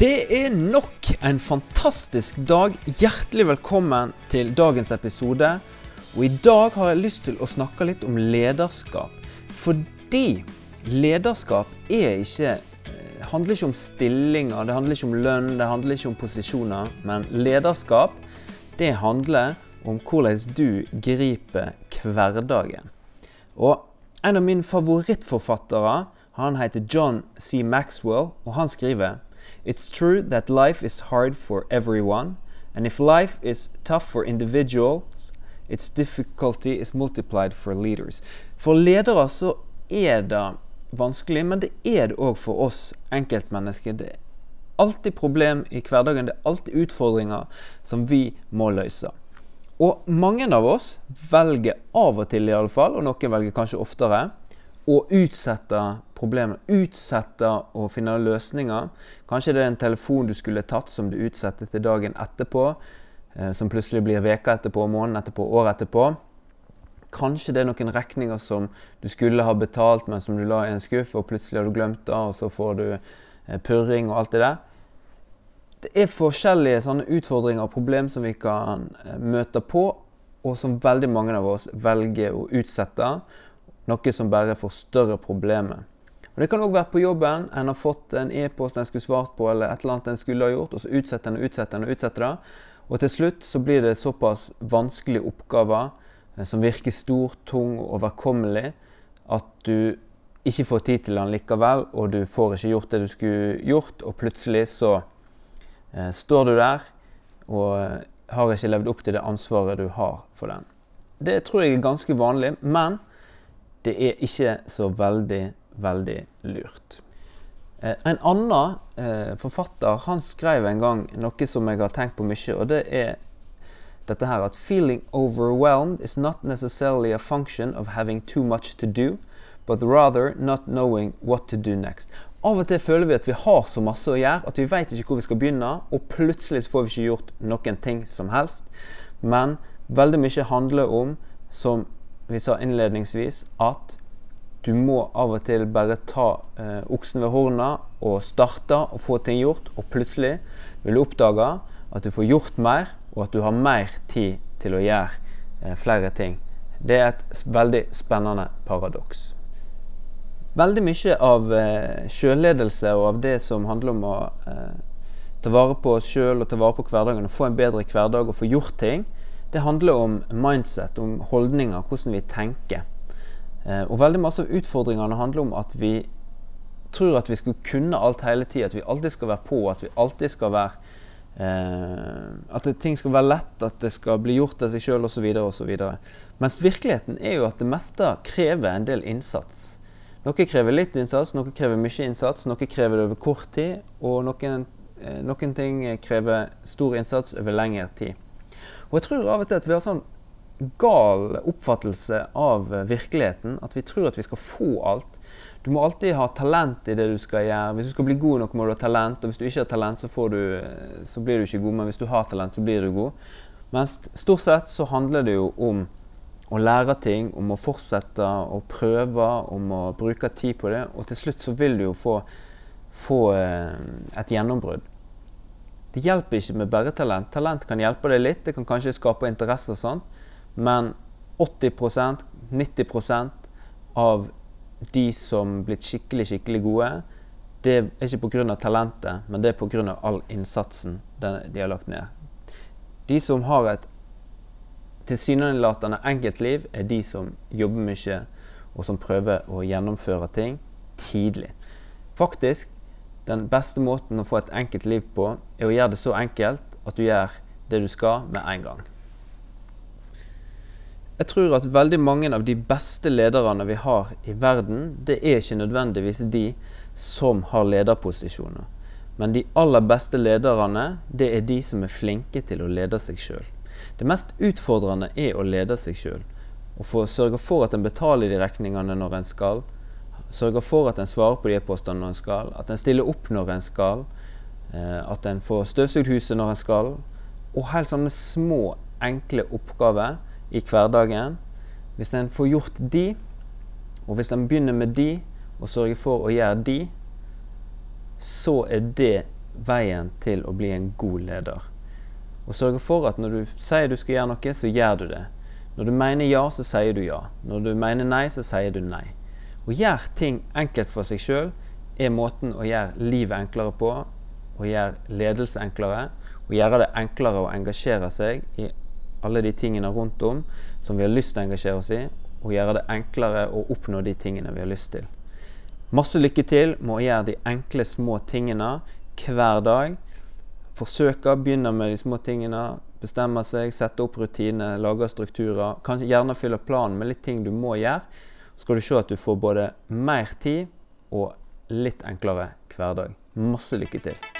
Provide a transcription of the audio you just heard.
Det er nok en fantastisk dag. Hjertelig velkommen til dagens episode. Og i dag har jeg lyst til å snakke litt om lederskap. Fordi lederskap er ikke eh, handler ikke om stillinger, det handler ikke om lønn, det handler ikke om posisjoner. Men lederskap, det handler om hvordan du griper hverdagen. Og en av mine favorittforfattere, han heter John C. Maxwell, og han skriver It's true that life is hard for everyone, and if life is tough for individuals, its difficulty is multiplied for leaders. For ledere så er det vanskelig, men det er det òg for oss enkeltmennesker. Det er alltid problem i hverdagen, det er alltid utfordringer som vi må løse. Og mange av oss velger av og til, i alle fall, og noen velger kanskje oftere, å utsette problemer. Utsette å finne løsninger. Kanskje det er en telefon du skulle tatt som du utsetter til dagen etterpå. Eh, som plutselig blir veka etterpå, måneden etterpå, året etterpå. Kanskje det er noen regninger som du skulle ha betalt, men som du la i en skuff, og plutselig har du glemt det, og så får du eh, purring og alt det der. Det er forskjellige sånne utfordringer og problem som vi kan eh, møte på, og som veldig mange av oss velger å utsette. Noe som bare får større problemer. Og Det kan òg være på jobben. En har fått en e-post en skulle svart på, eller et eller annet en skulle ha gjort, og så utsetter en og utsetter en og utsetter det. Og til slutt så blir det såpass vanskelige oppgaver eh, som virker stor, tung og overkommelig, at du ikke får tid til den likevel, og du får ikke gjort det du skulle gjort, og plutselig så eh, står du der og eh, har ikke levd opp til det ansvaret du har for den. Det tror jeg er ganske vanlig, men det er ikke så veldig, veldig lurt. Eh, en annen eh, forfatter han skrev en gang noe som jeg har tenkt på mye, og det er dette her at 'feeling overwhelmed is not necessarily a function of having too much to do', but rather not knowing what to do next. Av og til føler vi at vi har så masse å gjøre at vi vet ikke hvor vi skal begynne, og plutselig får vi ikke gjort noen ting som helst. Men veldig mye handler om, som vi sa innledningsvis, at du må av og til bare ta eh, oksen ved horna og starte og få ting gjort, og plutselig vil du oppdage at du får gjort mer, og at du har mer tid til å gjøre eh, flere ting. Det er et veldig spennende paradoks. Veldig mye av eh, sjølledelse og av det som handler om å eh, ta vare på oss sjøl og ta vare på hverdagen og få en bedre hverdag og få gjort ting, det handler om mindset, om holdninger, hvordan vi tenker. Eh, og veldig masse av utfordringene handler om at vi tror at vi skal kunne alt hele tida. At vi alltid skal være på, at vi alltid skal være eh, At ting skal være lett, at det skal bli gjort av seg sjøl osv. osv. Mens virkeligheten er jo at det meste krever en del innsats. Noe krever litt innsats, noe krever mye innsats, noe krever det over kort tid, og noen, eh, noen ting krever stor innsats over lengre tid. Og jeg tror av og til at vi har sånn gal oppfattelse av virkeligheten. At vi tror at vi skal få alt. Du må alltid ha talent i det du skal gjøre. Hvis du skal bli god nok, må du ha talent. Og hvis du ikke har talent, så, du, så blir du ikke god. Men hvis du har talent, så blir du god. Mens stort sett så handler det jo om å lære ting, om å fortsette å prøve, om å bruke tid på det. Og til slutt så vil du jo få, få eh, et gjennombrudd. Det hjelper ikke med bare talent. Talent kan hjelpe deg litt, det kan kanskje skape interesse og sånn, men 80% 90% av de som blitt skikkelig, skikkelig gode, det er ikke pga. talentet, men det er pga. all innsatsen de har lagt ned. De som har et tilsynelatende enkelt liv, er de som jobber mye, og som prøver å gjennomføre ting tidlig. Faktisk den beste måten å få et enkelt liv på, er å gjøre det så enkelt at du gjør det du skal, med en gang. Jeg tror at veldig mange av de beste lederne vi har i verden, det er ikke nødvendigvis de som har lederposisjoner. Men de aller beste lederne, det er de som er flinke til å lede seg sjøl. Det mest utfordrende er å lede seg sjøl. Og få sørge for at en betaler de regningene når en skal, sørger for at en svarer på de e-postene når en skal, at en stiller opp når en skal, eh, at en får støvsugd huset når en skal, og helt sånne små, enkle oppgaver i hverdagen. Hvis en får gjort de, og hvis en begynner med de, og sørger for å gjøre de, så er det veien til å bli en god leder. Og sørge for at når du sier du skal gjøre noe, så gjør du det. Når du mener ja, så sier du ja. Når du mener nei, så sier du nei. Å gjøre ting enkelt for seg sjøl er måten å gjøre livet enklere på, å gjøre ledelse enklere, og gjøre det enklere å engasjere seg i alle de tingene rundt om som vi har lyst til å engasjere oss i, og gjøre det enklere å oppnå de tingene vi har lyst til. Masse lykke til med å gjøre de enkle, små tingene hver dag. Forsøke, begynne med de små tingene. Bestemme seg, sette opp rutiner, lage strukturer. Kanskje gjerne fylle planen med litt ting du må gjøre. Skal du se at du får både mer tid og litt enklere hverdag. Masse lykke til.